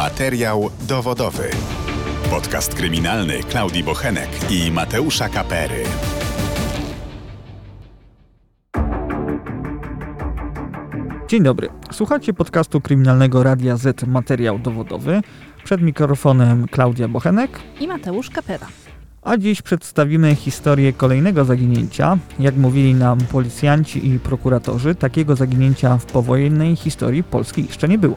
Materiał dowodowy. Podcast kryminalny Klaudii Bochenek i Mateusza Kapery. Dzień dobry. Słuchacie podcastu kryminalnego Radia Z Materiał dowodowy. Przed mikrofonem Klaudia Bochenek. i Mateusz Kapera. A dziś przedstawimy historię kolejnego zaginięcia. Jak mówili nam policjanci i prokuratorzy, takiego zaginięcia w powojennej historii Polski jeszcze nie było.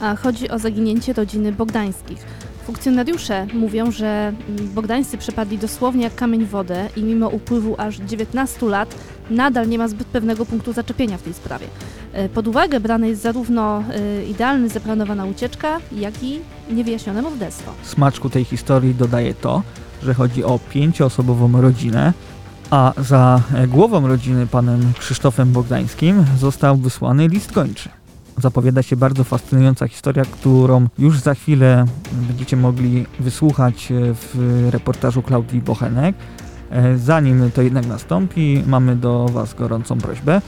A chodzi o zaginięcie rodziny Bogdańskich. Funkcjonariusze mówią, że mm, Bogdańscy przepadli dosłownie jak kamień wodę i mimo upływu aż 19 lat nadal nie ma zbyt pewnego punktu zaczepienia w tej sprawie. E, Pod uwagę brana jest zarówno e, idealnie zaplanowana ucieczka, jak i niewyjaśnione morderstwo. Smaczku tej historii dodaje to, że chodzi o pięcioosobową rodzinę, a za e, głową rodziny panem Krzysztofem Bogdańskim został wysłany list kończy. Zapowiada się bardzo fascynująca historia, którą już za chwilę będziecie mogli wysłuchać e, w reportażu Klaudii Bochenek. E, Zanim to jednak nastąpi, mamy do Was gorącą prośbę.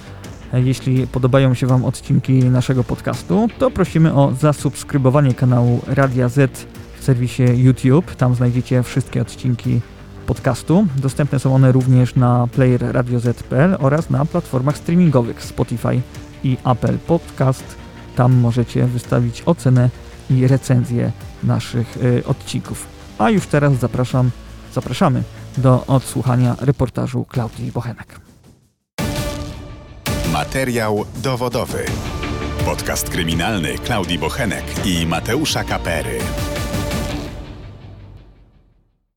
E, Jeśli podobają się Wam odcinki naszego podcastu, to prosimy o zasubskrybowanie kanału Radia Z w serwisie YouTube. Tam znajdziecie wszystkie odcinki podcastu. Dostępne są one również na player radioz.pl oraz na platformach streamingowych Spotify i Apple Podcast. Tam możecie wystawić ocenę i recenzję naszych y, odcinków. A już teraz zapraszam, zapraszamy do odsłuchania reportażu Klaudii Bochenek. Materiał dowodowy. Podcast kryminalny Klaudii Bochenek i Mateusza Kapery.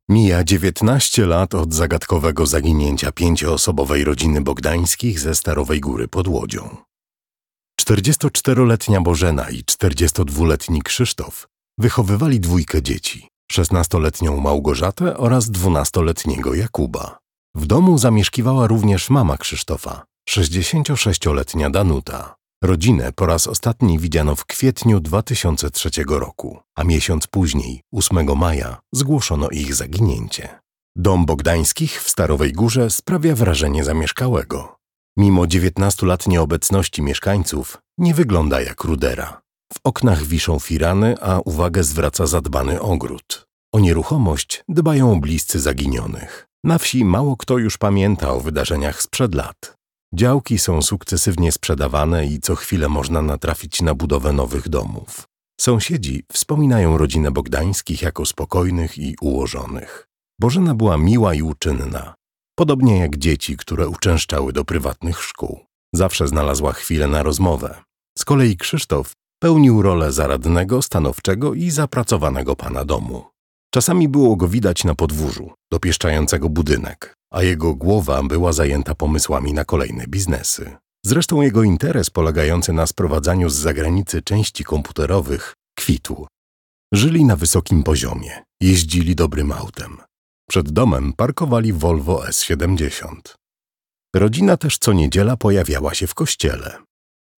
Mija 19 lat od zagadkowego zaginięcia pięcioosobowej rodziny Bogdańskich ze Starowej Góry pod Łodzią. 44-letnia Bożena i 42-letni Krzysztof wychowywali dwójkę dzieci, 16-letnią Małgorzatę oraz 12-letniego Jakuba. W domu zamieszkiwała również mama Krzysztofa, 66-letnia Danuta. Rodzinę po raz ostatni widziano w kwietniu 2003 roku, a miesiąc później, 8 maja, zgłoszono ich zaginięcie. Dom Bogdańskich w Starowej Górze sprawia wrażenie zamieszkałego. Mimo 19 lat nieobecności mieszkańców, nie wygląda jak rudera. W oknach wiszą firany, a uwagę zwraca zadbany ogród. O nieruchomość dbają bliscy zaginionych. Na wsi mało kto już pamięta o wydarzeniach sprzed lat. Działki są sukcesywnie sprzedawane i co chwilę można natrafić na budowę nowych domów. Sąsiedzi wspominają rodzinę Bogdańskich jako spokojnych i ułożonych. Bożena była miła i uczynna, podobnie jak dzieci, które uczęszczały do prywatnych szkół. Zawsze znalazła chwilę na rozmowę. Z kolei Krzysztof pełnił rolę zaradnego, stanowczego i zapracowanego pana domu. Czasami było go widać na podwórzu, dopieszczającego budynek, a jego głowa była zajęta pomysłami na kolejne biznesy. Zresztą jego interes polegający na sprowadzaniu z zagranicy części komputerowych kwitł. Żyli na wysokim poziomie, jeździli dobrym autem. Przed domem parkowali Volvo S70. Rodzina też co niedziela pojawiała się w kościele.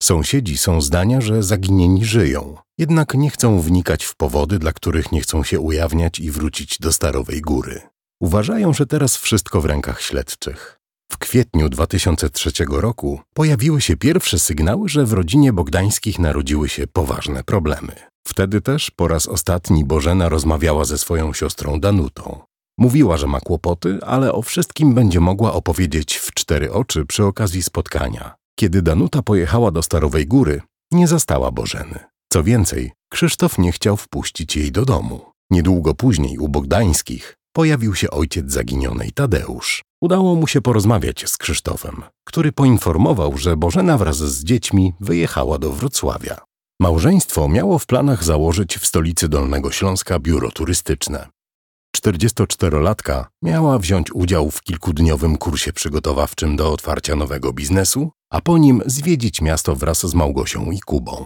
Sąsiedzi są zdania, że zaginieni żyją, jednak nie chcą wnikać w powody, dla których nie chcą się ujawniać i wrócić do Starowej Góry. Uważają, że teraz wszystko w rękach śledczych. W kwietniu 2003 roku pojawiły się pierwsze sygnały, że w rodzinie Bogdańskich narodziły się poważne problemy. Wtedy też po raz ostatni Bożena rozmawiała ze swoją siostrą Danutą. Mówiła, że ma kłopoty, ale o wszystkim będzie mogła opowiedzieć w cztery oczy przy okazji spotkania. Kiedy Danuta pojechała do Starowej Góry, nie zastała Bożeny. Co więcej, Krzysztof nie chciał wpuścić jej do domu. Niedługo później u Bogdańskich pojawił się ojciec zaginionej Tadeusz. Udało mu się porozmawiać z Krzysztofem, który poinformował, że Bożena wraz z dziećmi wyjechała do Wrocławia. Małżeństwo miało w planach założyć w stolicy Dolnego Śląska biuro turystyczne. 44-latka miała wziąć udział w kilkudniowym kursie przygotowawczym do otwarcia nowego biznesu, a po nim zwiedzić miasto wraz z Małgosią i Kubą.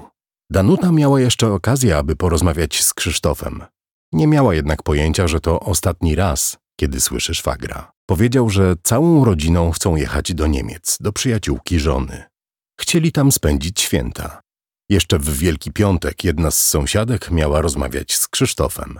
Danuta miała jeszcze okazję, aby porozmawiać z Krzysztofem. Nie miała jednak pojęcia, że to ostatni raz, kiedy słyszy szwagra. Powiedział, że całą rodziną chcą jechać do Niemiec, do przyjaciółki żony. Chcieli tam spędzić święta. Jeszcze w Wielki Piątek jedna z sąsiadek miała rozmawiać z Krzysztofem.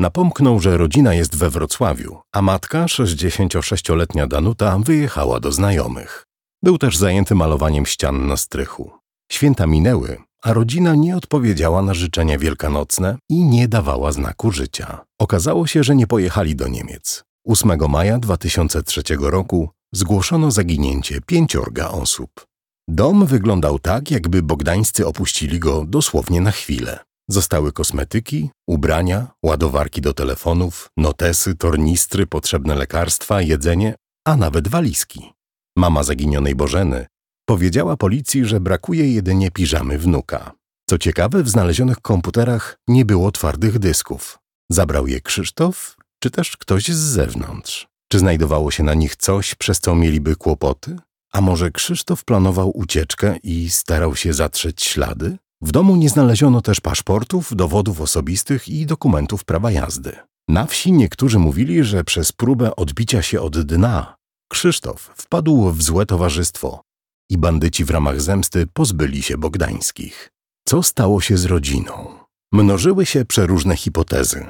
Napomknął, że rodzina jest we Wrocławiu, a matka, 66-letnia Danuta, wyjechała do znajomych. Był też zajęty malowaniem ścian na strychu. Święta minęły, a rodzina nie odpowiedziała na życzenia wielkanocne i nie dawała znaku życia. Okazało się, że nie pojechali do Niemiec. 8 maja 2003 roku zgłoszono zaginięcie pięciorga osób. Dom wyglądał tak, jakby bogdańscy opuścili go dosłownie na chwilę. Zostały kosmetyki, ubrania, ładowarki do telefonów, notesy, tornistry, potrzebne lekarstwa, jedzenie, a nawet walizki. Mama zaginionej Bożeny powiedziała policji, że brakuje jedynie piżamy wnuka. Co ciekawe, w znalezionych komputerach nie było twardych dysków. Zabrał je Krzysztof, czy też ktoś z zewnątrz? Czy znajdowało się na nich coś, przez co mieliby kłopoty? A może Krzysztof planował ucieczkę i starał się zatrzeć ślady? W domu nie znaleziono też paszportów, dowodów osobistych i dokumentów prawa jazdy. Na wsi niektórzy mówili, że przez próbę odbicia się od dna Krzysztof wpadł w złe towarzystwo i bandyci w ramach zemsty pozbyli się Bogdańskich. Co stało się z rodziną? Mnożyły się przeróżne hipotezy.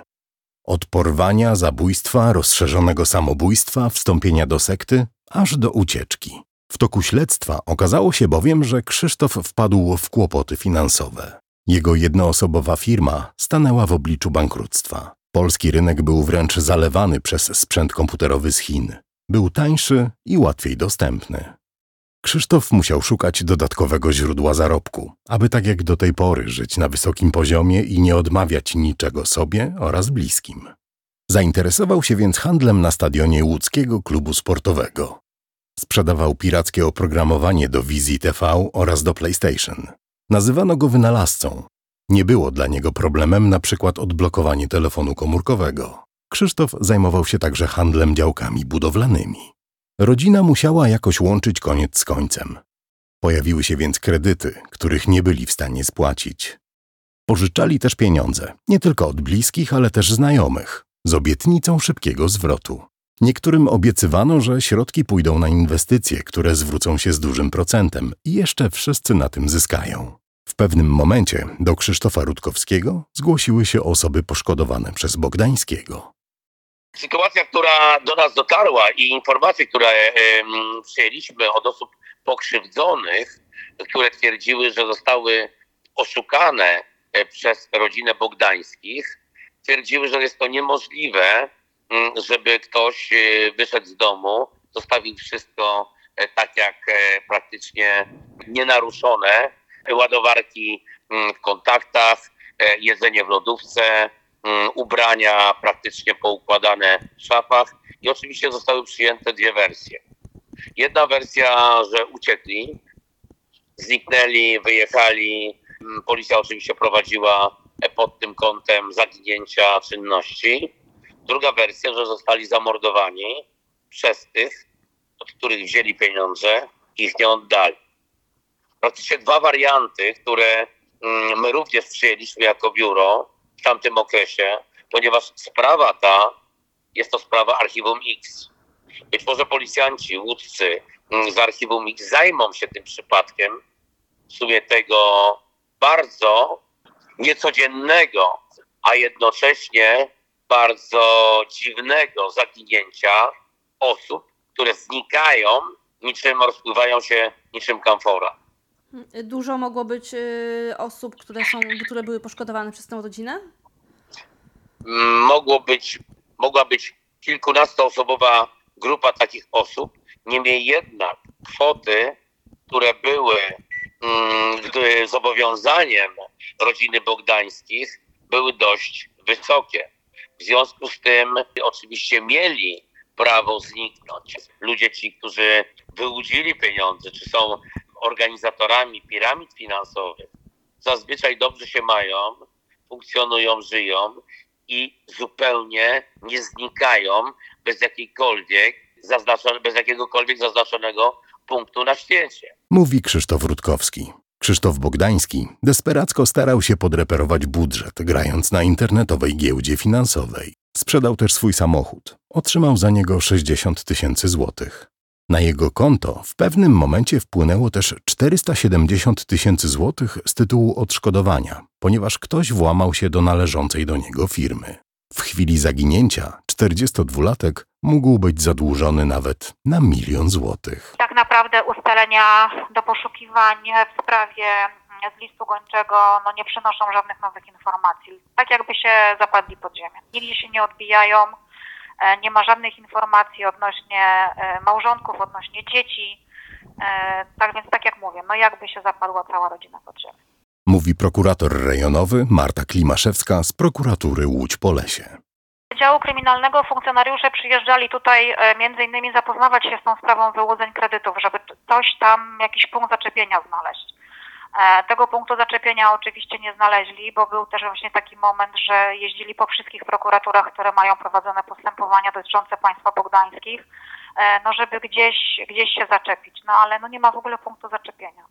Od porwania, zabójstwa, rozszerzonego samobójstwa, wstąpienia do sekty, aż do ucieczki. W toku śledztwa okazało się bowiem, że Krzysztof wpadł w kłopoty finansowe. Jego jednoosobowa firma stanęła w obliczu bankructwa. Polski rynek był wręcz zalewany przez sprzęt komputerowy z Chin. Był tańszy i łatwiej dostępny. Krzysztof musiał szukać dodatkowego źródła zarobku, aby tak jak do tej pory żyć na wysokim poziomie i nie odmawiać niczego sobie oraz bliskim. Zainteresował się więc handlem na stadionie łódzkiego klubu sportowego. Sprzedawał pirackie oprogramowanie do wizji TV oraz do PlayStation. Nazywano go wynalazcą. Nie było dla niego problemem na przykład odblokowanie telefonu komórkowego. Krzysztof zajmował się także handlem działkami budowlanymi. Rodzina musiała jakoś łączyć koniec z końcem. Pojawiły się więc kredyty, których nie byli w stanie spłacić. Pożyczali też pieniądze, nie tylko od bliskich, ale też znajomych, z obietnicą szybkiego zwrotu. Niektórym obiecywano, że środki pójdą na inwestycje, które zwrócą się z dużym procentem i jeszcze wszyscy na tym zyskają. W pewnym momencie do Krzysztofa Rutkowskiego zgłosiły się osoby poszkodowane przez Bogdańskiego. Sytuacja, która do nas dotarła i informacje, które przyjęliśmy od osób pokrzywdzonych, które twierdziły, że zostały oszukane e, przez rodzinę Bogdańskich, twierdziły, że jest to niemożliwe, żeby ktoś e, wyszedł z domu, zostawił wszystko tak jak praktycznie nienaruszone, ładowarki w kontaktach, jedzenie w lodówce, Mm, ubrania praktycznie poukładane w szafach i oczywiście zostały przyjęte dwie wersje. Jedna wersja, że uciekli, zniknęli, wyjechali. Mm, policja oczywiście prowadziła pod tym kątem zaginięcia czynności. Druga wersja, że zostali zamordowani przez tych, od których wzięli pieniądze i ich nie oddali. Praktycznie dwa warianty, które mm, my również przyjęliśmy jako biuro, w tamtym okresie, ponieważ sprawa ta jest to sprawa Archiwum X. Być może policjanci łódcy mm, z Archiwum X zajmą się tym przypadkiem w sumie tego bardzo niecodziennego, a jednocześnie bardzo dziwnego zaginięcia osób, które znikają niczym rozpływają się niczym kamfora. Dużo mogło być y, osób, które, są, które były poszkodowane przez tę rodzinę? Mogło być, mogła być kilkunastoosobowa grupa takich osób. Niemniej jednak kwoty, które były mm, zobowiązaniem rodziny Bogdańskich, były dość wysokie. W związku z tym oczywiście mieli prawo zniknąć. Ludzie ci, którzy wyłudzili pieniądze, czy są organizatorami piramid finansowych zazwyczaj dobrze się mają, funkcjonują, żyją i zupełnie nie znikają bez jakiejkolwiek bez jakiegokolwiek zaznaczonego punktu na świecie. Mówi Krzysztof Rutkowski. Krzysztof Bogdański desperacko starał się podreperować budżet, grając na internetowej giełdzie finansowej. Sprzedał też swój samochód. Otrzymał za niego 60 tysięcy złotych. Na jego konto w pewnym momencie wpłynęło też 470 tysięcy złotych z tytułu odszkodowania, ponieważ ktoś włamał się do należącej do niego firmy. W chwili zaginięcia 42-latek mógł być zadłużony nawet na milion złotych. Tak naprawdę ustalenia do poszukiwań w sprawie z listu gończego no, nie przynoszą żadnych nowych informacji. Tak jakby się zapadli pod ziemię. Nigdzie się nie odbijają, e, nie ma żadnych informacji odnośnie e, małżonków, odnośnie dzieci. E, tak więc, tak jak mówię, no jakby się zapadła cała rodzina pod ziemię. Mówi prokurator rejonowy Marta Klimaszewska z prokuratury Łódź-Polesie. Działu Kryminalnego funkcjonariusze przyjeżdżali tutaj e, między innymi zapoznawać się z tą sprawą wyłudzeń kredytów, żeby coś tam, jakiś punkt zaczepienia znaleźć. E, tego punktu zaczepienia oczywiście nie znaleźli, bo był też właśnie taki moment, że jeździli po wszystkich prokuraturach, które mają prowadzone postępowania dotyczące państwa bogdańskich, e, no żeby gdzieś, gdzieś się zaczepić. No ale no nie ma w ogóle punktu zaczepienia.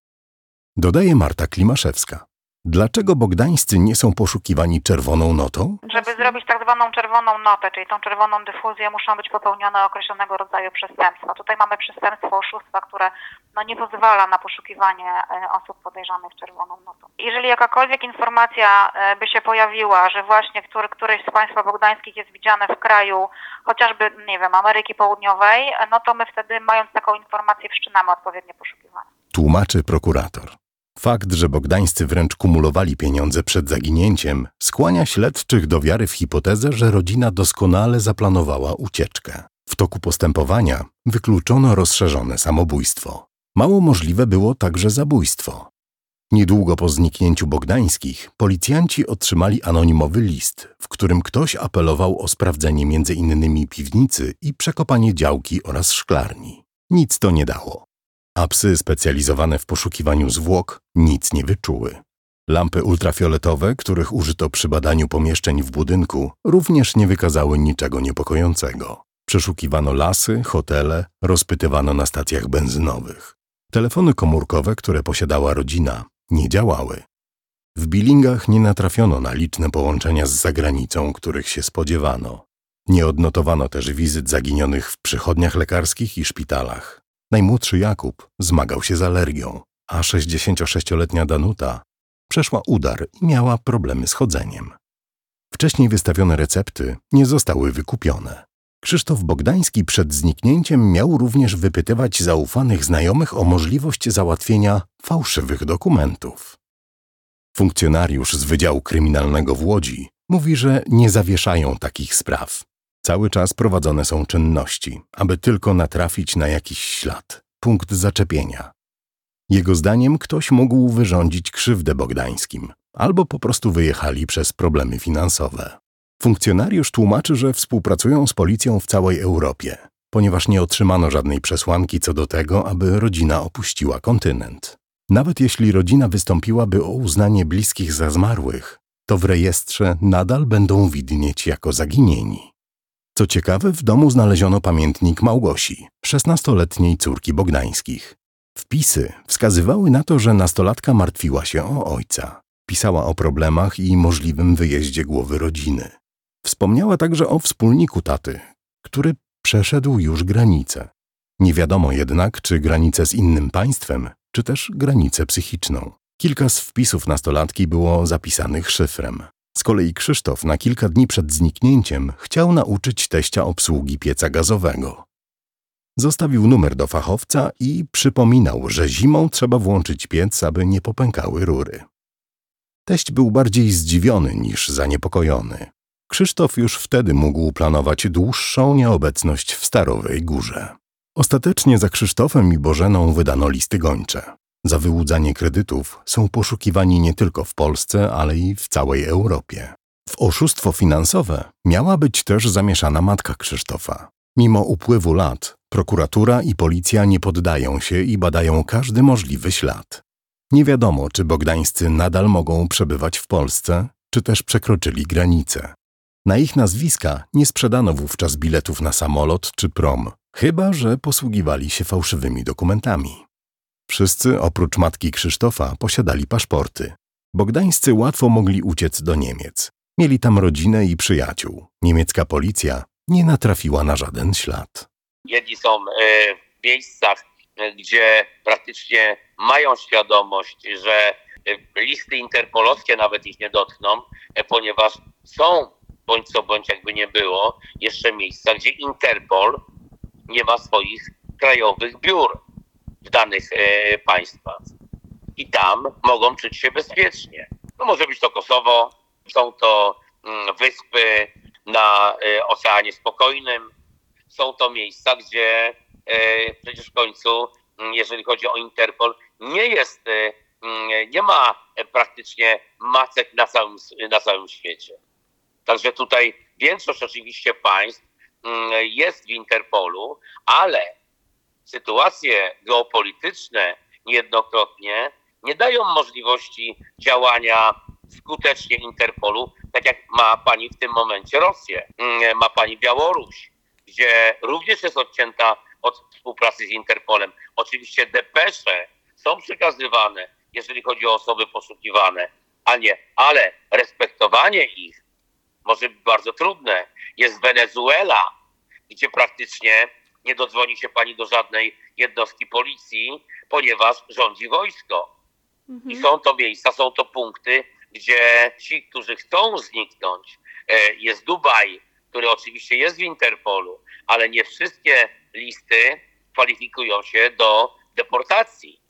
Dodaje Marta Klimaszewska. Dlaczego bogdańscy nie są poszukiwani czerwoną notą? Żeby zrobić tak zwaną czerwoną notę, czyli tą czerwoną dyfuzję, muszą być popełnione określonego rodzaju przestępstwa. Tutaj mamy przestępstwo oszustwa, które no, nie pozwala na poszukiwanie e, osób podejrzanych czerwoną notą. Jeżeli jakakolwiek informacja e, by się pojawiła, że właśnie który, któreś z państwa bogdańskich jest widziane w kraju, chociażby, nie wiem, Ameryki Południowej, e, no to my wtedy, mając taką informację, wszczynamy odpowiednie poszukiwanie. Tłumaczy prokurator. Fakt, że bogdańscy wręcz kumulowali pieniądze przed zaginięciem, skłania śledczych do wiary w hipotezę, że rodzina doskonale zaplanowała ucieczkę. W toku postępowania wykluczono rozszerzone samobójstwo. Mało możliwe było także zabójstwo. Niedługo po zniknięciu Bogdańskich policjanci otrzymali anonimowy list, w którym ktoś apelował o sprawdzenie między innymi piwnicy i przekopanie działki oraz szklarni. Nic to nie dało a psy specjalizowane w poszukiwaniu zwłok nic nie wyczuły. Lampy ultrafioletowe, których użyto przy badaniu pomieszczeń w budynku, również nie wykazały niczego niepokojącego. Przeszukiwano lasy, hotele, rozpytywano na stacjach benzynowych. Telefony komórkowe, które posiadała rodzina, nie działały. W Billingach nie natrafiono na liczne połączenia z zagranicą, których się spodziewano. Nie odnotowano też wizyt zaginionych w przychodniach lekarskich i szpitalach. Najmłodszy Jakub zmagał się z alergią, a 66-letnia Danuta przeszła udar i miała problemy z chodzeniem. Wcześniej wystawione recepty nie zostały wykupione. Krzysztof Bogdański przed zniknięciem miał również wypytywać zaufanych znajomych o możliwość załatwienia fałszywych dokumentów. Funkcjonariusz z Wydziału Kryminalnego w Łodzi mówi, że nie zawieszają takich spraw, Cały czas prowadzone są czynności, aby tylko natrafić na jakiś ślad, punkt zaczepienia. Jego zdaniem ktoś mógł wyrządzić krzywdę Bogdańskim, albo po prostu wyjechali przez problemy finansowe. Funkcjonariusz tłumaczy, że współpracują z policją w całej Europie, ponieważ nie otrzymano żadnej przesłanki co do tego, aby rodzina opuściła kontynent. Nawet jeśli rodzina wystąpiłaby o uznanie bliskich za zmarłych, to w rejestrze nadal będą widnieć jako zaginieni. Co ciekawe, w domu znaleziono pamiętnik Małgosi, szesnastoletniej córki Bogdańskich. Wpisy wskazywały na to, że nastolatka martwiła się o ojca. Pisała o problemach i możliwym wyjeździe głowy rodziny. Wspomniała także o wspólniku taty, który przeszedł już granicę. Nie wiadomo jednak, czy granicę z innym państwem, czy też granicę psychiczną. Kilka z wpisów nastolatki było zapisanych szyfrem. Z kolei Krzysztof na kilka dni przed zniknięciem chciał nauczyć teścia obsługi pieca gazowego. Zostawił numer do fachowca i przypominał, że zimą trzeba włączyć piec, aby nie popękały rury. Teść był bardziej zdziwiony niż zaniepokojony. Krzysztof już wtedy mógł planować dłuższą nieobecność w Starowej Górze. Ostatecznie za Krzysztofem i Bożeną wydano listy gończe. Za wyłudzanie kredytów są poszukiwani nie tylko w Polsce, ale i w całej Europie. W oszustwo finansowe miała być też zamieszana matka Krzysztofa. Mimo upływu lat, prokuratura i policja nie poddają się i badają każdy możliwy ślad. Nie wiadomo, czy bogdańscy nadal mogą przebywać w Polsce, czy też przekroczyli granicę. Na ich nazwiska nie sprzedano wówczas biletów na samolot czy prom, chyba że posługiwali się fałszywymi dokumentami. Wszyscy oprócz matki Krzysztofa posiadali paszporty. Bogdańscy łatwo mogli uciec do Niemiec. Mieli tam rodzinę i przyjaciół. Niemiecka policja nie natrafiła na żaden ślad. Jedni są e, w miejscach, e, gdzie praktycznie mają świadomość, że e, listy interpolowskie nawet ich nie dotkną, ponieważ są, bądź co bądź jakby nie było, jeszcze miejsca, gdzie Interpol nie ma swoich krajowych biur w danych e, państwach. i tam mogą czuć się bezpiecznie. No może być to Kosowo, są to mm, wyspy na y, Oceanie Spokojnym, są to miejsca, gdzie y, przecież w końcu, mm, jeżeli chodzi o Interpol, nie jest, mm, nie ma praktycznie macek na całym, na całym świecie. Także tutaj większość oczywiście państw jest w Interpolu, ale sytuacje geopolityczne niejednokrotnie nie dają możliwości działania skutecznie Interpolu, tak jak ma pani w tym momencie Rosję, mm, ma pani Białoruś, gdzie również jest odcięta od współpracy z Interpolem. Oczywiście depesze są przekazywane, jeżeli chodzi o osoby poszukiwane, a nie, ale respektowanie ich może być bardzo trudne. Jest Wenezuela, gdzie praktycznie nie dodzwoni się pani do żadnej jednostki policji, ponieważ rządzi wojsko. Mhm. I są to miejsca, są to punkty, gdzie ci, którzy chcą zniknąć, e, jest Dubaj, który oczywiście jest w Interpolu, ale nie wszystkie listy kwalifikują się do deportacji.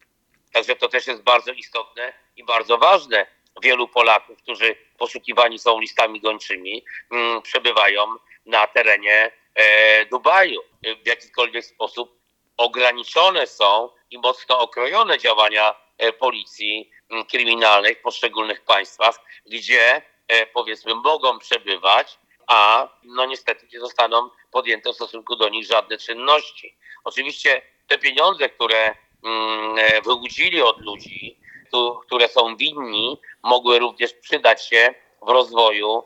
Także to też jest bardzo istotne i bardzo ważne. Wielu Polaków, którzy poszukiwani są listami gończymi, mm, przebywają na terenie Dubaju. W jakikolwiek sposób ograniczone są i mocno okrojone działania e, policji kryminalnej w poszczególnych państwach, gdzie e, powiedzmy mogą przebywać, a no niestety nie zostaną podjęte w stosunku do nich żadne czynności. Oczywiście te pieniądze, które e, wyłudzili od ludzi, które są winni, mogły również przydać się w rozwoju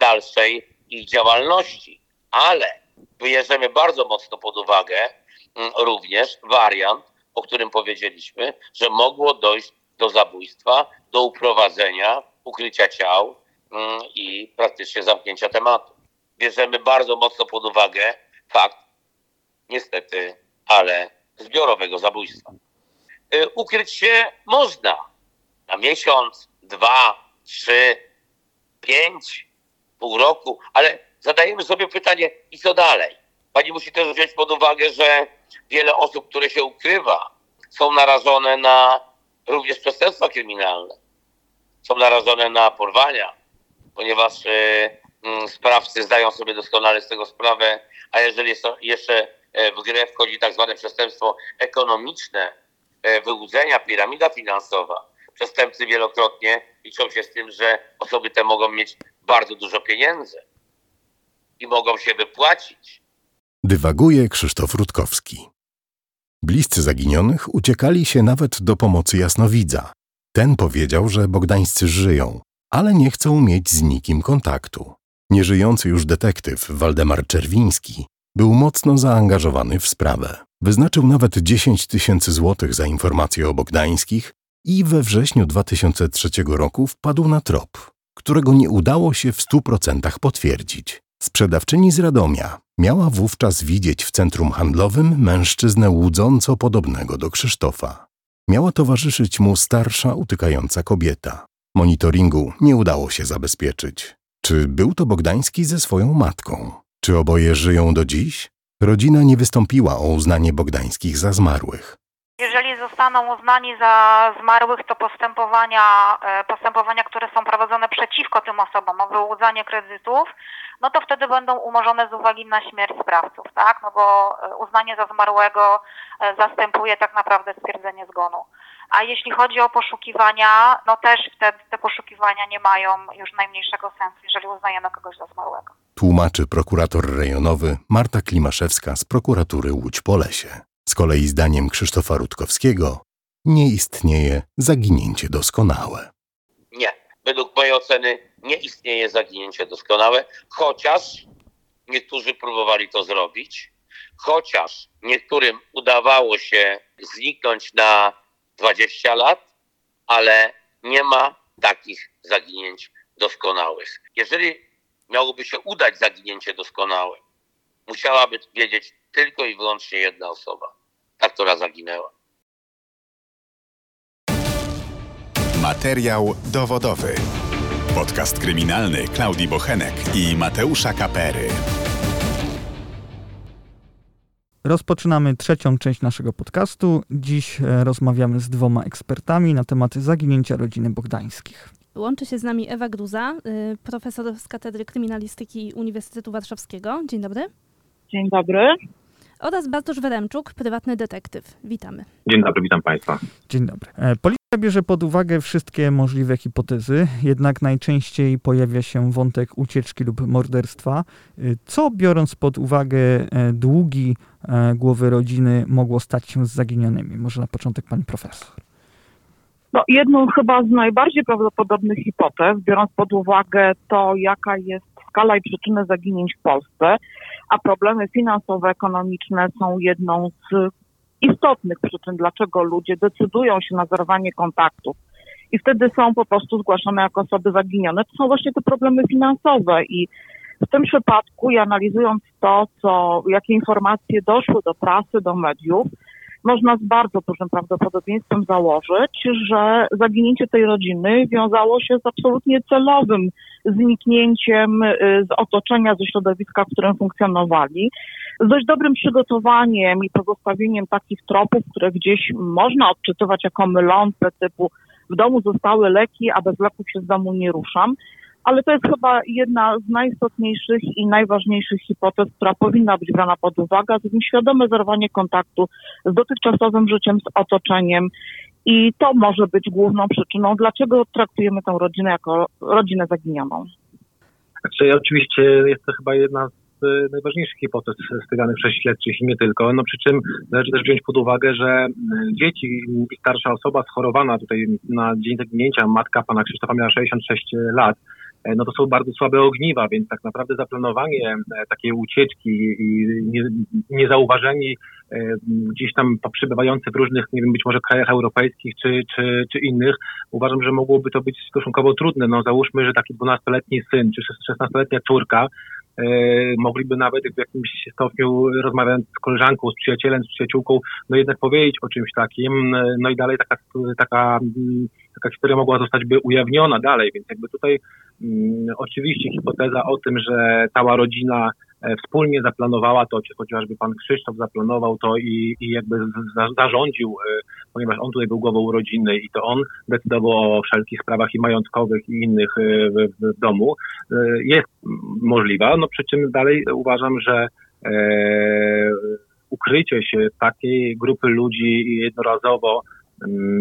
dalszej ich działalności. Ale bierzemy bardzo mocno pod uwagę mm, również wariant, o którym powiedzieliśmy, że mogło dojść do zabójstwa, do uprowadzenia, ukrycia ciał mm, i praktycznie zamknięcia tematu. Bierzemy bardzo mocno pod uwagę fakt, niestety, ale zbiorowego zabójstwa. Y, ukryć się można na miesiąc, dwa, trzy, pięć, pół roku, ale zadajemy sobie pytanie, i co dalej? Pani musi też wziąć pod uwagę, że wiele osób, które się ukrywa, są narażone na również przestępstwa kryminalne. Są narażone na porwania, ponieważ y, y, sprawcy zdają sobie doskonale z tego sprawę, a jeżeli jest jeszcze e, w grę wchodzi tak zwane przestępstwo ekonomiczne, e, wyłudzenia, piramida finansowa, przestępcy wielokrotnie liczą się z tym, że osoby te mogą mieć bardzo dużo pieniędzy i mogą się wypłacić. Dywaguje Krzysztof Rutkowski. Bliscy zaginionych uciekali się nawet do pomocy jasnowidza. Ten powiedział, że bogdańscy żyją, ale nie chcą mieć z nikim kontaktu. Nieżyjący już detektyw Waldemar Czerwiński był mocno zaangażowany w sprawę. Wyznaczył nawet 10 tysięcy złotych za informacje o Bogdańskich i we wrześniu 2003 roku wpadł na trop, którego nie udało się w 100% potwierdzić. Sprzedawczyni z Radomia miała wówczas widzieć w centrum handlowym mężczyznę łudząco podobnego do Krzysztofa. Miała towarzyszyć mu starsza, utykająca kobieta. Monitoringu nie udało się zabezpieczyć. Czy był to Bogdański ze swoją matką? Czy oboje żyją do dziś? Rodzina nie wystąpiła o uznanie Bogdańskich za zmarłych. Jeżeli zostaną uznani za zmarłych, to postępowania, e, postępowania, które są prowadzone przeciwko tym osobom o wyłudzanie kredytów, no to wtedy będą umorzone z uwagi na śmierć sprawców, tak? No bo e, uznanie za zmarłego e, zastępuje tak naprawdę stwierdzenie zgonu. A jeśli chodzi o poszukiwania, no też wtedy te poszukiwania nie mają już najmniejszego sensu, jeżeli uznajemy kogoś za zmarłego. Tłumaczy prokurator rejonowy Marta Klimaszewska z prokuratury Łódź-Polesie. Z kolei zdaniem Krzysztofa Rutkowskiego nie istnieje zaginięcie doskonałe. Nie. Według mojej oceny nie istnieje zaginięcie doskonałe, chociaż niektórzy próbowali to zrobić, chociaż niektórym udawało się zniknąć na 20 lat, ale nie ma takich zaginięć doskonałych. Jeżeli miałoby się udać zaginięcie doskonałe, musiałaby wiedzieć tylko i wyłącznie jedna osoba, ta, która zaginęła. Materiał dowodowy. Podcast kryminalny Klaudii Bochenek i Mateusza Kapery. Rozpoczynamy trzecią część naszego podcastu. Dziś e, rozmawiamy z dwoma ekspertami na temat zaginięcia rodziny Bogdańskich. Łączy się z nami Ewa Gruza, y, profesor z Katedry Kryminalistyki Uniwersytetu Warszawskiego. Dzień dobry. Dzień dobry. Oraz Bartosz Weremczuk, prywatny detektyw. Witamy. Dzień dobry, witam Państwa. Dzień dobry. E, Policja bierze pod uwagę wszystkie możliwe hipotezy, jednak najczęściej pojawia się wątek ucieczki lub morderstwa. Y, Co biorąc pod uwagę e, długi e, głowy rodziny mogło stać się z zaginionymi? Może na początek pani profesor. No, jedną chyba z najbardziej prawdopodobnych hipotez, biorąc pod uwagę to, jaka jest skala i przyczyny zaginięć w Polsce, a problemy finansowe, ekonomiczne są jedną z istotnych przyczyn, dlaczego ludzie decydują się na zerwanie kontaktów i wtedy są po prostu zgłaszane jako osoby zaginione, to są właśnie te problemy finansowe i w tym przypadku i analizując to, co, jakie informacje doszły do prasy, do mediów, można z bardzo dużym prawdopodobieństwem założyć, że zaginięcie tej rodziny wiązało się z absolutnie celowym zniknięciem y, z otoczenia, ze środowiska, w którym funkcjonowali, z dość dobrym przygotowaniem i pozostawieniem takich tropów, które gdzieś można odczytywać jako mylące, typu w domu zostały leki, a bez leków się z domu nie ruszam. Ale to jest chyba jedna z najistotniejszych i najważniejszych hipotez, która powinna być brana pod uwagę, a zatem świadome zerwanie kontaktu z dotychczasowym życiem, z otoczeniem. I to może być główną przyczyną, dlaczego traktujemy tę rodzinę jako rodzinę zaginioną. Znaczy, oczywiście jest to chyba jedna z e, najważniejszych hipotez stawianych przez śledczych i nie tylko. No przy czym należy też wziąć pod uwagę, że e, dzieci i starsza osoba schorowana tutaj na dzień zaginięcia, matka pana Krzysztofa miała 66 lat, no to są bardzo słabe ogniwa, więc tak naprawdę zaplanowanie e, takiej ucieczki i nie- niezauważeni e, gdzieś tam przybywający w różnych, nie wiem, być może krajach europejskich czy, czy, czy innych, uważam, że mogłoby to być stosunkowo trudne. No załóżmy, że taki 12-letni syn czy 16-letnia córka e, mogliby nawet w jakimś stopniu rozmawiając z koleżanką, z przyjacielem, z przyjaciółką, no jednak powiedzieć o czymś takim, e, no i dalej taka, taka, taka historia mogła zostać by ujawniona dalej, więc jakby tutaj oczywiście hipoteza o tym, że cała rodzina e, wspólnie zaplanowała to, czy chociażby pan Krzysztof zaplanował to i, i jakby zarządził, e, ponieważ on tutaj był głową rodziny i to on decydował o wszelkich sprawach i majątkowych i innych e, w, w, domu, jest możliwa, no przy czym dalej uważam, że e, ukrycie się takiej grupy ludzi jednorazowo Mm,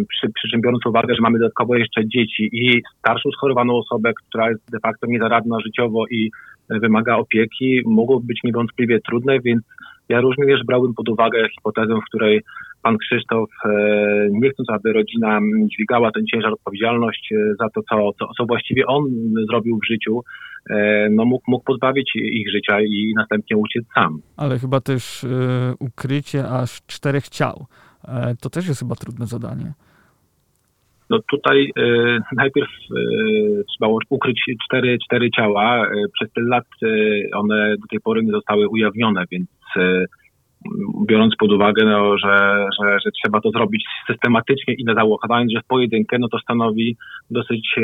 przy, przy czym biorąc uwagę, że mamy dodatkowo jeszcze dzieci i starszą schorowaną osobę, która jest de facto niezaradna życiowo i e, wymaga opieki, mogło być niewątpliwie trudne, więc ja również brałbym pod uwagę hipotezę, w której pan Krzysztof, e, nie chcąc, aby rodzina mm, dźwigała ten ciężar odpowiedzialność e, za to, co, co, co właściwie on zrobił w życiu, no mógł, mógł pozbawić ich życia i następnie uciec sam. Ale chyba też ukrycie aż czterech ciał. E, to też jest chyba trudne zadanie. No tutaj e, najpierw e, trzeba ukryć cztery, cztery ciała. Przez tyle lat e, one do tej pory nie zostały ujawnione, więc biorąc pod uwagę, no, że, że, że trzeba to zrobić systematycznie i załachowając, że w pojedynkę, no to stanowi dosyć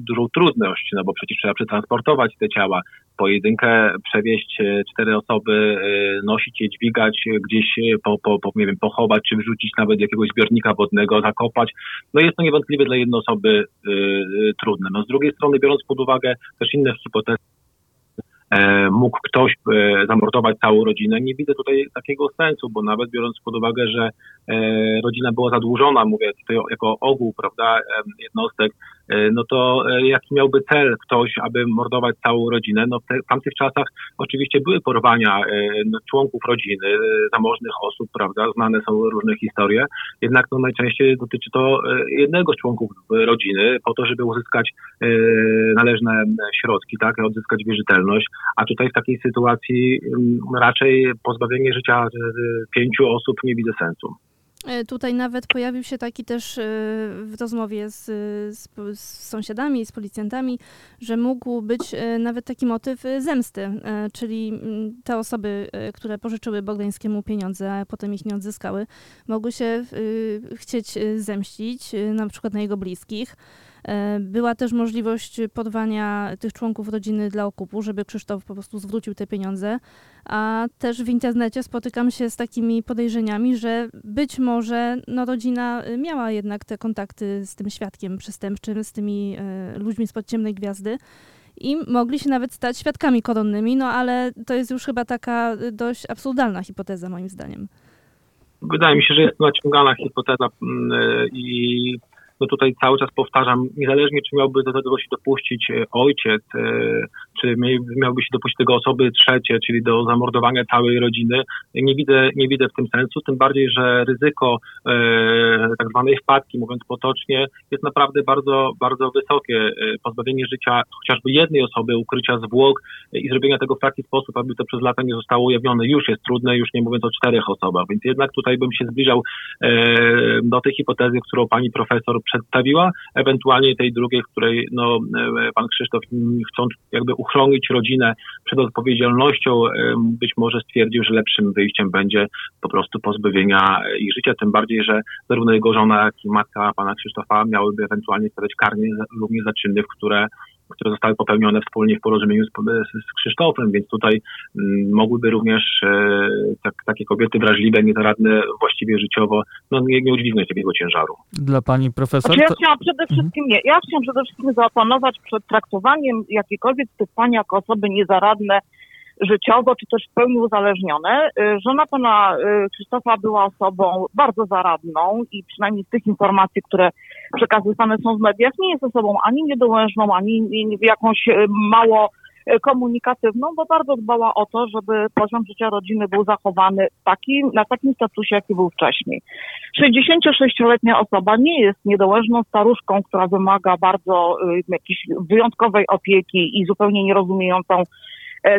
dużą trudność, no bo przecież trzeba przetransportować te ciała, pojedynkę przewieźć e, cztery osoby, e, nosić je, dźwigać, e, gdzieś po, po, po, nie wiem, pochować, czy wrzucić nawet jakiegoś zbiornika wodnego, zakopać. No jest to niewątpliwie dla jednej osoby trudne. No z drugiej strony, biorąc pod uwagę też inne hipotezy, mógł ktoś zamordować całą rodzinę. Nie widzę tutaj takiego sensu, bo nawet biorąc pod uwagę, że rodzina była zadłużona, mówię tutaj jako ogół, prawda, jednostek, no to e, jaki miałby cel ktoś, aby mordować całą rodzinę? No w, te, w tamtych czasach oczywiście były porwania e, no, członków rodziny, e, zamożnych osób, prawda, znane są różne historie, jednak no, najczęściej dotyczy to e, jednego z członków rodziny po to, żeby uzyskać e, należne e, środki, tak, odzyskać wierzytelność, a tutaj w takiej sytuacji raczej pozbawienie życia e, pięciu osób nie widzę sensu. E, Tutaj nawet pojawił się taki też e, w rozmowie z, z, z sąsiadami, z policjantami, że mógł być e, nawet taki motyw e, zemsty, e, czyli mm, te osoby, e, które pożyczyły Bogdańskiemu pieniądze, a potem ich nie odzyskały, mogły się e, chcieć e, zemścić, e, na przykład na jego bliskich. E, była też możliwość porwania tych członków rodziny dla okupu, żeby Krzysztof po prostu zwrócił te pieniądze. A też w internecie spotykam się z takimi podejrzeniami, że być może no, rodzina miała jednak te kontakty z tym świadkiem przestępczym, z tymi e, ludźmi spod ciemnej gwiazdy i mogli się nawet stać świadkami koronnymi, no ale to jest już chyba taka dość absurdalna hipoteza moim zdaniem. Wydaje mi się, że jest naciągana hipoteza mm, e, i no tutaj cały czas powtarzam, niezależnie czy miałby do tego się dopuścić e, ojciec, e, czy miałby się dopuścić tego osoby trzecie, czyli do zamordowania całej rodziny, nie widzę, nie widzę w tym sensu, tym bardziej, że ryzyko e, tak zwanej wpadki, mówiąc potocznie, jest naprawdę bardzo, bardzo wysokie. Pozbawienie życia chociażby jednej osoby, ukrycia zwłok i zrobienia tego w taki sposób, aby to przez lata nie zostało ujawnione, już jest trudne, już nie mówiąc o czterech osobach, więc jednak tutaj bym się zbliżał do tej hipotezy, którą pani profesor przedstawiła, ewentualnie tej drugiej, w której no, e, pan Krzysztof, chcąc jakby uchronić rodzinę przed odpowiedzialnością, być może stwierdził, że lepszym wyjściem będzie po prostu pozbawienia ich życia, tym bardziej, że zarówno jego żona, jak i matka pana Krzysztofa miałyby ewentualnie stawiać karnie również za czyny, w które które zostały popełnione wspólnie w porozumieniu z, z Krzysztofem, więc tutaj m, mogłyby również e, tak, takie kobiety wrażliwe, niezaradne właściwie życiowo, no nie, nie udźwignąć takiego ciężaru. Dla pani profesor? Znaczy ja chciałam przede mhm. wszystkim, nie, ja chciałam przede wszystkim zaoponować przed traktowaniem jakiejkolwiek z tych pań jako osoby niezaradne życiowo, czy też w pełni uzależnione. Y, żona pana y, Krzysztofa była osobą bardzo zaradną i przynajmniej z tych informacji, które przekazywane są w mediach, nie jest osobą ani niedołężną, ani jakąś y, mało komunikatywną, bo bardzo dbała o to, żeby poziom życia rodziny był zachowany taki, na takim statusie, jaki był wcześniej. 66-letnia osoba nie jest niedołężną staruszką, która wymaga bardzo jakiejś wyjątkowej opieki i zupełnie nierozumiejącą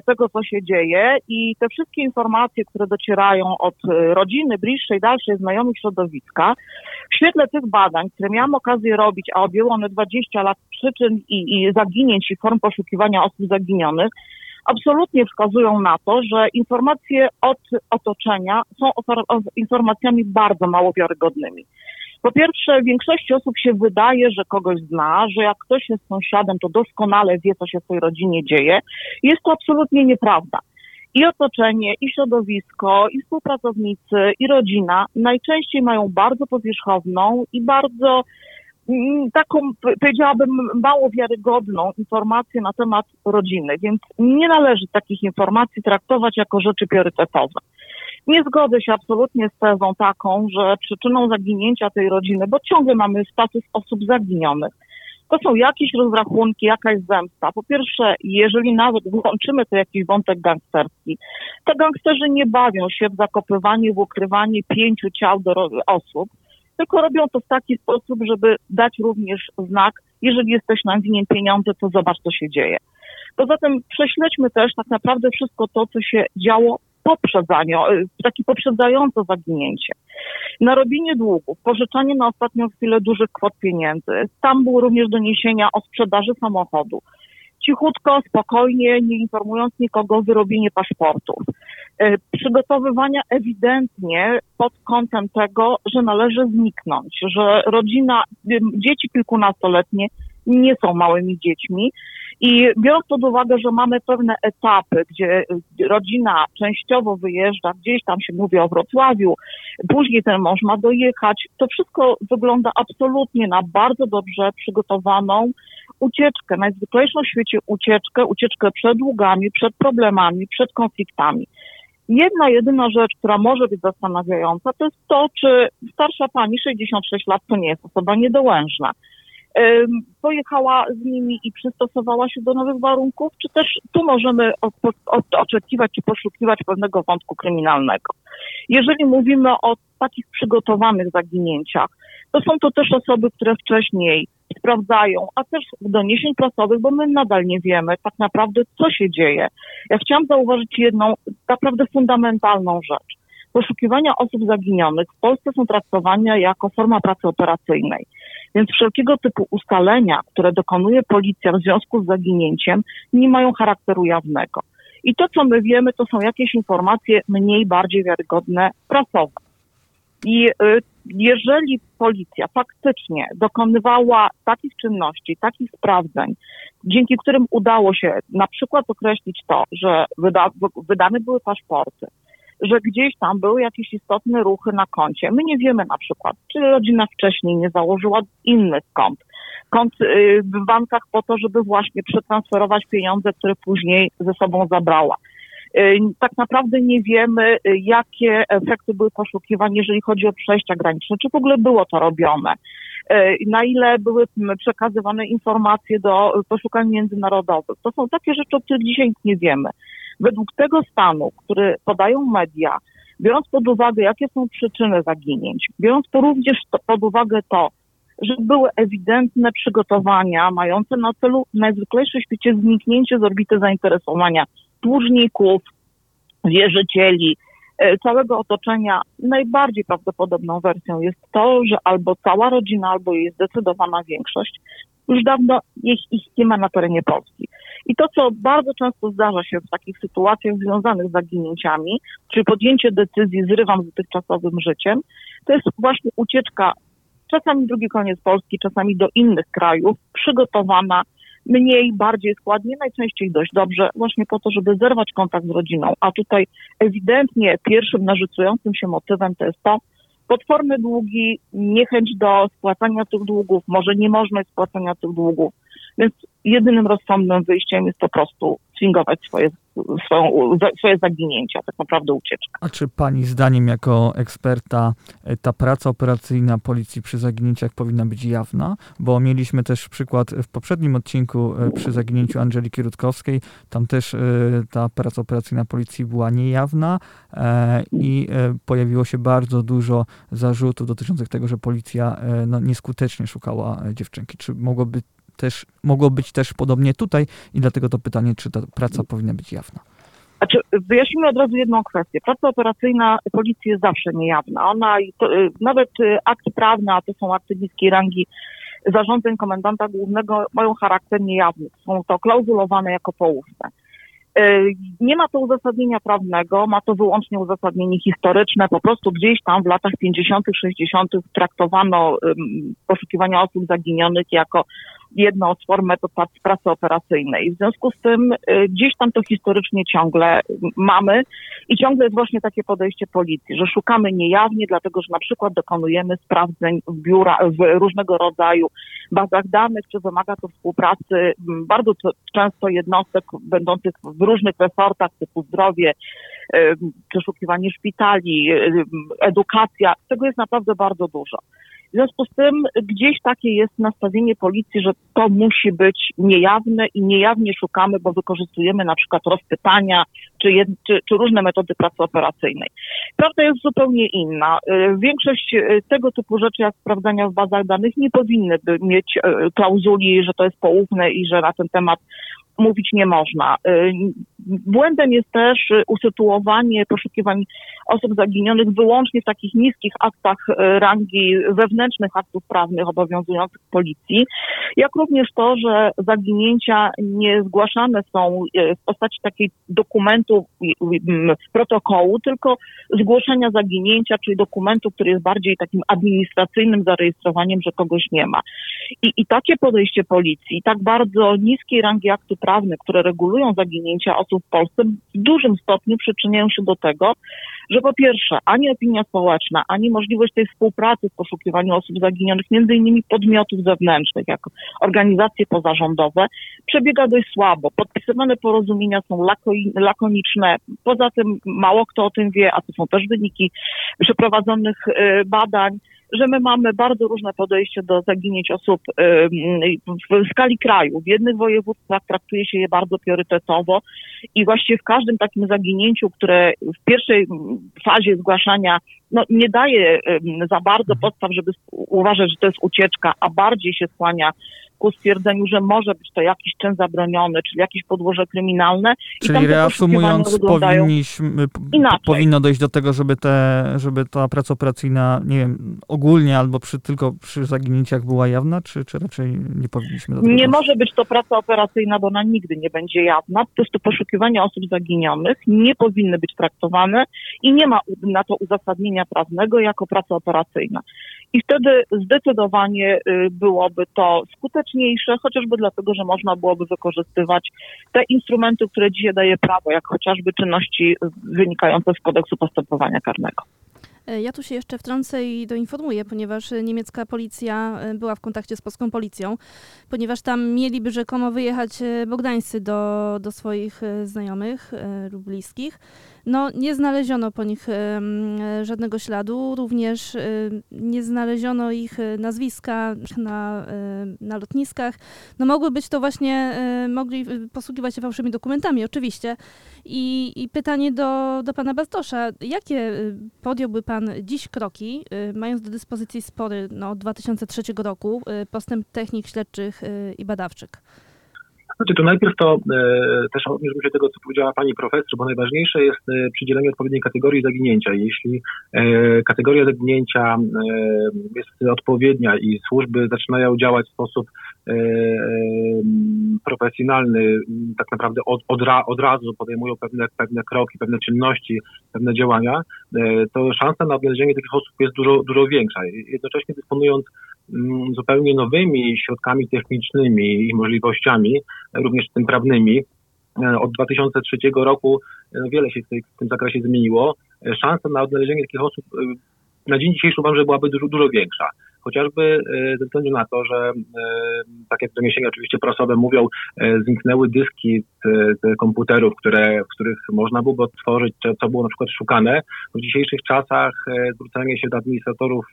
tego, co się dzieje i te wszystkie informacje, które docierają od e, rodziny, bliższej, dalszej, znajomych środowiska, w świetle tych badań, które miałam okazję robić, a objęły one 20 lat przyczyn i, i zaginięć i form poszukiwania osób zaginionych, absolutnie wskazują na to, że informacje od otoczenia są informacjami bardzo mało wiarygodnymi. Po pierwsze, większości osób się wydaje, że kogoś zna, że jak ktoś jest sąsiadem, to doskonale wie, co się w tej rodzinie dzieje. Jest to absolutnie nieprawda. I otoczenie, i środowisko, i współpracownicy, i rodzina najczęściej mają bardzo powierzchowną i bardzo mm, taką, powiedziałabym, mało wiarygodną informację na temat rodziny, więc nie należy takich informacji traktować jako rzeczy priorytetowe. Nie zgodzę się absolutnie z tezą taką, że przyczyną zaginięcia tej rodziny, bo ciągle mamy status osób zaginionych, to są jakieś rozrachunki, jakaś zemsta. Po pierwsze, jeżeli nawet włączymy to jakiś wątek gangsterski, to gangsterzy nie bawią się w zakopywanie, w ukrywanie pięciu ciał do osób, tylko robią to w taki sposób, żeby dać również znak, jeżeli jesteś nam winien pieniądze, to zobacz, co się dzieje. Poza tym prześledźmy też tak naprawdę wszystko to, co się działo poprzedzanie, takie poprzedzające zaginięcie. Narobienie długów, pożyczanie na ostatnią chwilę dużych kwot pieniędzy. Tam były również doniesienia o sprzedaży samochodu. Cichutko, spokojnie, nie informując nikogo, wyrobienie paszportów. Y, przygotowywania ewidentnie pod kątem tego, że należy zniknąć, że rodzina, dzieci kilkunastoletnie nie są małymi dziećmi, i biorąc pod uwagę, że mamy pewne etapy, gdzie rodzina częściowo wyjeżdża, gdzieś tam się mówi o Wrocławiu, później ten mąż ma dojechać, to wszystko wygląda absolutnie na bardzo dobrze przygotowaną ucieczkę, najzwyklejszą w świecie ucieczkę, ucieczkę przed długami, przed problemami, przed konfliktami. Jedna, jedyna rzecz, która może być zastanawiająca, to jest to, czy starsza pani, 66 lat, to nie jest osoba niedołężna pojechała z nimi i przystosowała się do nowych warunków, czy też tu możemy oczekiwać czy poszukiwać pewnego wątku kryminalnego. Jeżeli mówimy o takich przygotowanych zaginięciach, to są to też osoby, które wcześniej sprawdzają, a też doniesień prasowych, bo my nadal nie wiemy tak naprawdę, co się dzieje. Ja chciałam zauważyć jedną naprawdę fundamentalną rzecz. Poszukiwania osób zaginionych w Polsce są traktowane jako forma pracy operacyjnej. Więc wszelkiego typu ustalenia, które dokonuje policja w związku z zaginięciem, nie mają charakteru jawnego. I to, co my wiemy, to są jakieś informacje mniej, bardziej wiarygodne prasowe. I y, jeżeli policja faktycznie dokonywała takich czynności, takich sprawdzeń, dzięki którym udało się na przykład określić to, że wyda, wydane były paszporty, że gdzieś tam były jakieś istotne ruchy na koncie. My nie wiemy na przykład, czy rodzina wcześniej nie założyła innych kont, kont y, w bankach po to, żeby właśnie przetransferować pieniądze, które później ze sobą zabrała. Y, tak naprawdę nie wiemy, y, jakie efekty były poszukiwań, jeżeli chodzi o przejścia graniczne, czy w ogóle było to robione, na ile były przekazywane informacje do poszukań międzynarodowych. To są takie rzeczy, o których dzisiaj nie wiemy. Według tego stanu, który podają media, biorąc pod uwagę, jakie są przyczyny zaginięć, biorąc to również pod uwagę to, że były ewidentne przygotowania mające na celu w najzwyklejszym świecie zniknięcie z orbity zainteresowania dłużników, wierzycieli, całego otoczenia. Najbardziej prawdopodobną wersją jest to, że albo cała rodzina, albo jej zdecydowana większość już dawno ich, ich nie ma na terenie Polski. I to, co bardzo często zdarza się w takich sytuacjach związanych z zaginięciami, czyli podjęcie decyzji zrywam z dotychczasowym życiem, to jest właśnie ucieczka czasami drugi koniec Polski, czasami do innych krajów, przygotowana mniej, bardziej składnie, najczęściej dość dobrze, właśnie po to, żeby zerwać kontakt z rodziną. A tutaj ewidentnie pierwszym narzucającym się motywem to jest to, potworne długi, niechęć do spłacania tych długów, może niemożność spłacania tych długów. Więc jedynym rozsądnym wyjściem jest po prostu swingować swoje, swoją, swoje zaginięcia, tak naprawdę ucieczka. A czy pani zdaniem jako eksperta e, ta praca operacyjna policji przy zaginięciach powinna być jawna? Bo mieliśmy też przykład w poprzednim odcinku e, przy zaginięciu Angeliki Rutkowskiej. Tam też e, ta praca operacyjna policji była niejawna i pojawiło się bardzo dużo zarzutów dotyczących tego, że policja no, nieskutecznie szukała dziewczynki. Czy mogłoby też, mogło być też podobnie tutaj i dlatego to pytanie, czy ta praca powinna być jawna. Znaczy, wyjaśnijmy od razu jedną kwestię. Praca operacyjna policji jest zawsze niejawna. Ona, y, nawet y, akty prawne, a to są akty niskiej rangi zarządzeń komendanta głównego, mają charakter niejawny. Są to klauzulowane jako poufne. Y, nie ma to uzasadnienia prawnego, ma to wyłącznie uzasadnienie historyczne. Po prostu gdzieś tam w latach 50., 60. traktowano poszukiwania osób zaginionych jako jedną z form metod pracy operacyjnej. W związku z tym y, gdzieś tam to historycznie ciągle mamy i ciągle jest właśnie takie podejście policji, że szukamy niejawnie, dlatego że na przykład dokonujemy sprawdzeń w biura, w różnego rodzaju bazach danych, czy wymaga to współpracy bardzo często jednostek będących w różnych resortach typu zdrowie, y, przeszukiwanie szpitali, y, edukacja. Tego jest naprawdę bardzo dużo. W związku z tym gdzieś takie jest nastawienie policji, że to musi być niejawne i niejawnie szukamy, bo wykorzystujemy na przykład rozpytania czy, jed, czy, czy różne metody pracy operacyjnej. Prawda jest zupełnie inna. Y, większość y, tego typu rzeczy, jak sprawdzania w bazach danych, nie powinny mieć y, klauzuli, że to jest poufne i że na ten temat mówić nie można. Y, błędem jest też usytuowanie poszukiwań osób zaginionych wyłącznie w takich niskich aktach y, rangi wewnętrznych aktów prawnych obowiązujących policji, jak również to, że zaginięcia nie zgłaszane są y, w postaci takiej dokumentu, protokołu, tylko zgłoszenia zaginięcia, czyli dokumentu, który jest bardziej takim administracyjnym zarejestrowaniem, że kogoś nie ma. I, i takie podejście policji, tak bardzo niskiej rangi aktu prawne, które regulują zaginięcia osób w Polsce, w dużym stopniu przyczyniają się do tego, że po pierwsze, ani opinia społeczna, ani możliwość tej współpracy w poszukiwaniu osób zaginionych, między innymi podmiotów zewnętrznych, jak organizacje pozarządowe, przebiega dość słabo. Podpisywane porozumienia są lakoniczne. Poza tym mało kto o tym wie, a to są też wyniki przeprowadzonych y, badań że my mamy bardzo różne podejście do zaginięć osób w skali kraju. W jednych województwach traktuje się je bardzo priorytetowo i właściwie w każdym takim zaginięciu, które w pierwszej fazie zgłaszania no, nie daje za bardzo mhm. podstaw, żeby uważać, że to jest ucieczka, a bardziej się skłania ku stwierdzeniu, że może być to jakiś czyn zabroniony, czyli jakieś podłoże kryminalne. Czyli reasumując, powinniśmy, powinno dojść do tego, żeby, te, żeby ta praca operacyjna, nie wiem, ogólnie albo przy, tylko przy zaginięciach była jawna, czy, czy raczej nie powinniśmy do tego Nie może być to praca operacyjna, bo ona nigdy nie będzie jawna. Po prostu poszukiwania osób zaginionych nie powinny być traktowane i nie ma na to uzasadnienia prawnego jako praca operacyjna. I wtedy zdecydowanie y, byłoby to skuteczniejsze, chociażby dlatego, że można byłoby wykorzystywać te instrumenty, które dzisiaj daje prawo, jak chociażby czynności wynikające z kodeksu postępowania karnego. E, ja tu się jeszcze wtrącę i doinformuję, ponieważ niemiecka policja e, była w kontakcie z polską policją, ponieważ tam mieliby rzekomo wyjechać e, Bogdańscy do, do swoich znajomych lub bliskich. No, nie znaleziono po nich żadnego śladu, również nie znaleziono ich nazwiska na, na lotniskach. No, mogły być to właśnie, mogli posługiwać się fałszywymi dokumentami, oczywiście. I, i pytanie do, do pana Bartosza, jakie podjąłby pan dziś kroki, mając do dyspozycji spory no, od 2003 roku, postęp technik śledczych i badawczych? Znaczy, to najpierw to e, też odniósłbym się tego, co powiedziała pani profesor, bo najważniejsze jest e, przydzielenie odpowiedniej kategorii zaginięcia. Jeśli e, kategoria zaginięcia e, jest odpowiednia i służby zaczynają działać w sposób e, e, profesjonalny, tak naprawdę od, od, ra, od, razu podejmują pewne, pewne kroki, pewne czynności, pewne działania, to szansa na odnalezienie takich osób jest dużo, dużo większa. Jednocześnie dysponując zupełnie nowymi środkami technicznymi i możliwościami, również tym prawnymi. E, od 2003 roku e, wiele się w, tej, w tym zakresie zmieniło. E, szansa na odnalezienie takich osób na dzień dzisiejszy uważam, że byłaby dużo, dużo większa chociażby ze względu na to, że e, tak jak doniesienia oczywiście prasowe mówią, zniknęły dyski komputerów, które, w których można było odtworzyć, co było na przykład szukane. W dzisiejszych czasach zwrócenie się do administratorów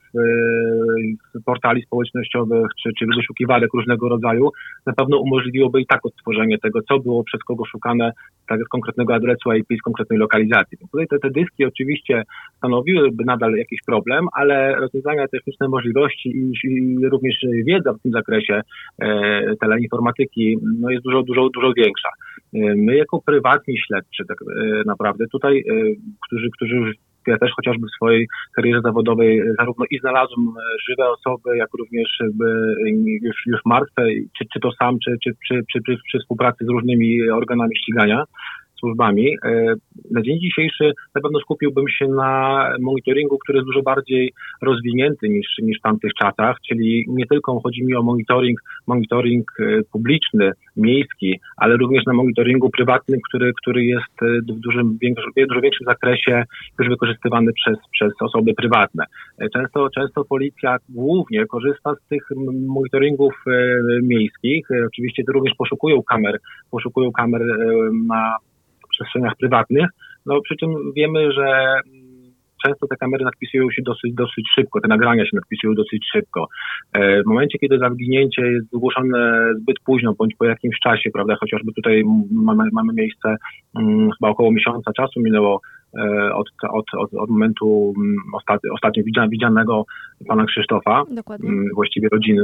portali społecznościowych czy, czy wyszukiwarek różnego rodzaju na pewno umożliwiłoby i tak odtworzenie tego, co było przez kogo szukane, tak z konkretnego adresu IP, z konkretnej lokalizacji. Więc tutaj te, te dyski oczywiście stanowiłyby nadal jakiś problem, ale rozwiązania techniczne możliwości i, i również wiedza w tym zakresie e, teleinformatyki no jest dużo, dużo, dużo większa. E, my jako prywatni śledczy tak e, naprawdę tutaj, którzy, którzy ja też chociażby w swojej karierze zawodowej zarówno i znalazłem żywe osoby, jak również już, już martwe, czy, czy to sam, czy, czy, czy, czy przy współpracy z różnymi organami ścigania służbami. E, na dzień dzisiejszy na pewno skupiłbym się na monitoringu, który jest dużo bardziej rozwinięty niż, niż w tamtych czasach, czyli nie tylko chodzi mi o monitoring, monitoring e, publiczny, miejski, ale również na monitoringu prywatnym, który, który jest e, w dużym, dużo większym zakresie już wykorzystywany przez, przez osoby prywatne. Często, często policja głównie korzysta z tych monitoringów miejskich. Oczywiście również poszukują kamer, poszukują kamer na przestrzeniach prywatnych, no przy czym wiemy, że mm, często te kamery nadpisują się dosyć, dosyć szybko, te nagrania się nadpisują dosyć szybko. E, w momencie, kiedy zaginięcie jest zgłoszone zbyt późno, bądź po jakimś czasie, prawda, chociażby tutaj mamy, mamy miejsce, hmm, chyba około miesiąca czasu minęło e, od, od, od, od momentu mm, ostatnio, widzianego pana Krzysztofa, Dokładnie. Właściwie rodziny,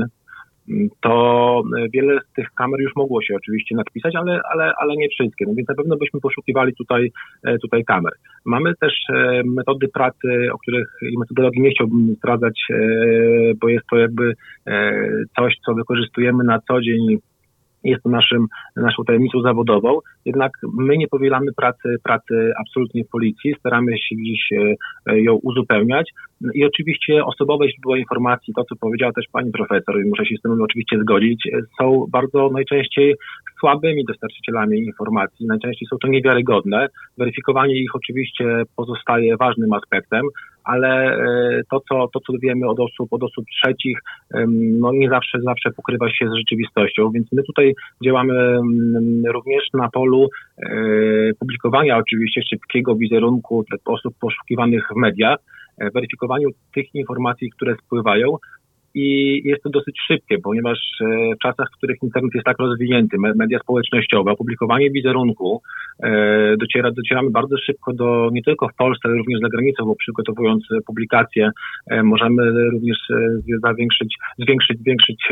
to wiele z tych kamer już mogło się oczywiście nadpisać, ale, ale, ale nie wszystkie. No więc na pewno byśmy poszukiwali tutaj, e, tutaj kamer. Mamy też e, metody pracy, o których i metodologii nie chciałbym zdradzać, e, bo jest to jakby coś, co wykorzystujemy na co dzień jest to naszym, naszą tajemnicą zawodową, jednak my nie powielamy pracy, pracy absolutnie w policji, staramy się gdzieś ją uzupełniać. I oczywiście osobowe źródła informacji, to co powiedziała też pani profesor i muszę się z tym oczywiście zgodzić, są bardzo najczęściej słabymi dostarczycielami informacji, najczęściej są to niewiarygodne. Weryfikowanie ich oczywiście pozostaje ważnym aspektem, ale e, to, co, to, co wiemy od osób, od osób trzecich, no nie zawsze, zawsze pokrywa się z rzeczywistością, więc my tutaj działamy również na polu e, publikowania oczywiście szybkiego wizerunku osób poszukiwanych w mediach, e, weryfikowaniu tych informacji, które spływają, i jest to dosyć szybkie, ponieważ e, w czasach, w których internet jest tak rozwinięty, media społecznościowe, opublikowanie wizerunku, e, dociera, docieramy bardzo szybko do, nie tylko w Polsce, ale również za granicą, bo przygotowując publikacje, e, możemy również zwiększyć, zwiększyć, zwiększyć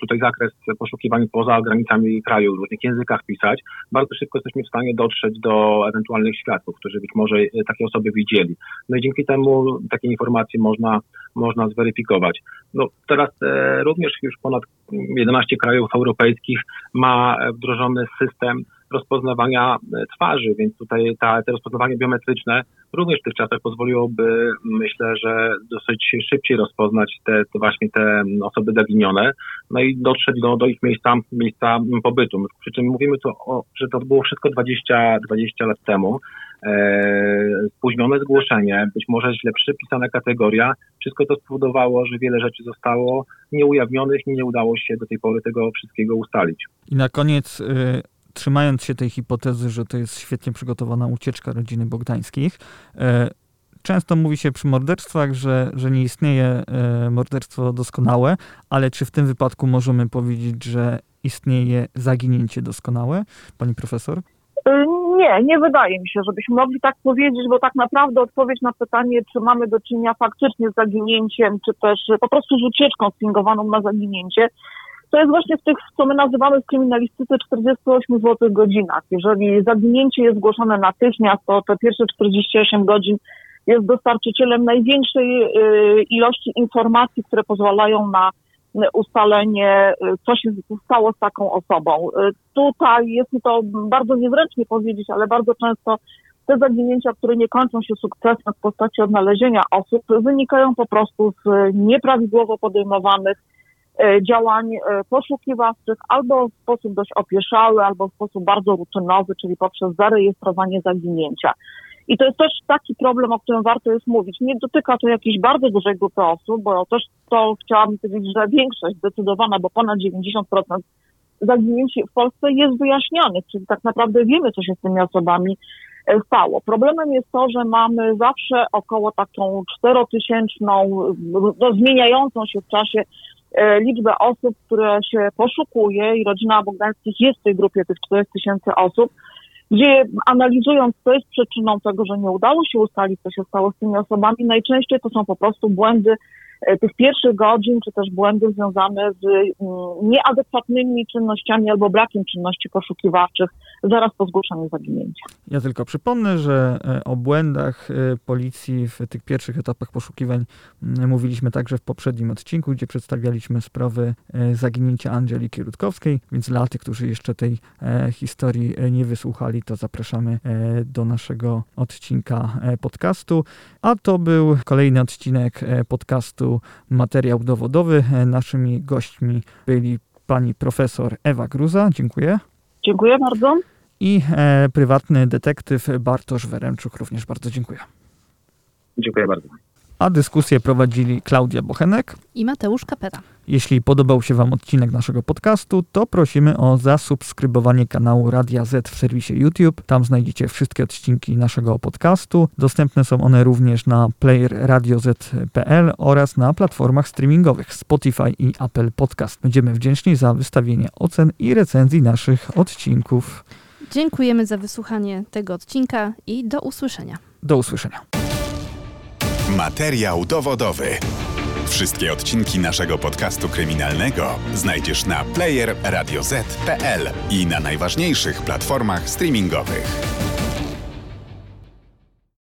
tutaj zakres poszukiwań poza granicami kraju, w różnych językach pisać, bardzo szybko jesteśmy w stanie dotrzeć do ewentualnych świadków, którzy być może takie osoby widzieli. No i dzięki temu takie informacje można, można zweryfikować. No teraz również już ponad 11 krajów europejskich ma wdrożony system rozpoznawania e, twarzy, więc tutaj ta, te rozpoznawanie biometryczne również w tych czasach pozwoliłoby, myślę, że dosyć szybciej rozpoznać te, te właśnie te osoby zaginione, no i dotrzeć do, do ich miejsca, miejsca pobytu. Przy czym mówimy tu, o, że to było wszystko 20, 20 lat temu. E, spóźnione zgłoszenie, być może źle przypisana kategoria, wszystko to spowodowało, że wiele rzeczy zostało nieujawnionych i nie udało się do tej pory tego wszystkiego ustalić. I na koniec y, trzymając się tej hipotezy, że to jest świetnie przygotowana ucieczka rodziny Bogdańskich, e, często mówi się przy morderstwach, że, że nie istnieje e, morderstwo doskonałe, ale czy w tym wypadku możemy powiedzieć, że istnieje zaginięcie doskonałe, pani profesor? E, nie, nie wydaje mi się, żebyśmy mogli tak powiedzieć, bo tak naprawdę odpowiedź na pytanie, czy mamy do czynienia faktycznie z zaginięciem, czy też po prostu z ucieczką sfingowaną na zaginięcie, to jest właśnie w tych, co my nazywamy w kryminalistyce 48 zł godzinach. Jeżeli zaginięcie jest zgłoszone natychmiast, to te pierwsze 48 godzin jest dostarczycielem największej y, ilości informacji, które pozwalają na ustalenie, y, co się stało z taką osobą. Y, tutaj jest mi to bardzo niezręcznie powiedzieć, ale bardzo często te zaginięcia, które nie kończą się sukcesem w postaci odnalezienia osób, wynikają po prostu z nieprawidłowo podejmowanych działań e, poszukiwawczych albo w sposób dość opieszały, albo w sposób bardzo rutynowy, czyli poprzez zarejestrowanie zaginięcia. I to jest też taki problem, o którym warto jest mówić. Nie dotyka to jakiejś bardzo dużej grupy osób, bo też to chciałabym powiedzieć, że większość zdecydowana, bo ponad 90% zaginięć w Polsce jest wyjaśnionych, czyli tak naprawdę wiemy, co się z tymi osobami e, stało. Problemem jest to, że mamy zawsze około taką czterotysięczną, no, zmieniającą się w czasie E, liczbę osób, które się poszukuje i rodzina Bogdańskich jest w tej grupie tych 4 tysięcy osób, gdzie analizując, co jest przyczyną tego, że nie udało się ustalić, co się stało z tymi osobami, najczęściej to są po prostu błędy E, tych pierwszych godzin, czy też błędy związane z mm, nieadekwatnymi czynnościami albo brakiem czynności poszukiwawczych zaraz po zgłoszeniu zaginięcia. Ja tylko przypomnę, że e, o błędach e, policji w tych pierwszych etapach poszukiwań mm, mówiliśmy także w poprzednim odcinku, gdzie przedstawialiśmy sprawy zaginięcia Angeliki Rutkowskiej, więc dla tych, którzy jeszcze tej historii nie wysłuchali, to zapraszamy do naszego odcinka podcastu. A to był kolejny odcinek podcastu materiał dowodowy. Naszymi gośćmi byli pani profesor Ewa Gruza. Dziękuję. Dziękuję bardzo. I e, prywatny detektyw Bartosz Weremczuk. Również bardzo dziękuję. Dziękuję bardzo a dyskusję prowadzili Klaudia Bochenek i Mateusz Kapera. Jeśli podobał się Wam odcinek naszego podcastu, to prosimy o zasubskrybowanie kanału Radia Z w serwisie YouTube. Tam znajdziecie wszystkie odcinki naszego podcastu. Dostępne są one również na player radioz.pl oraz na platformach streamingowych Spotify i Apple Podcast. Będziemy wdzięczni za wystawienie ocen i recenzji naszych odcinków. Dziękujemy za wysłuchanie tego odcinka i do usłyszenia. Do usłyszenia. Materiał dowodowy. Wszystkie odcinki naszego podcastu kryminalnego znajdziesz na player i na najważniejszych platformach streamingowych.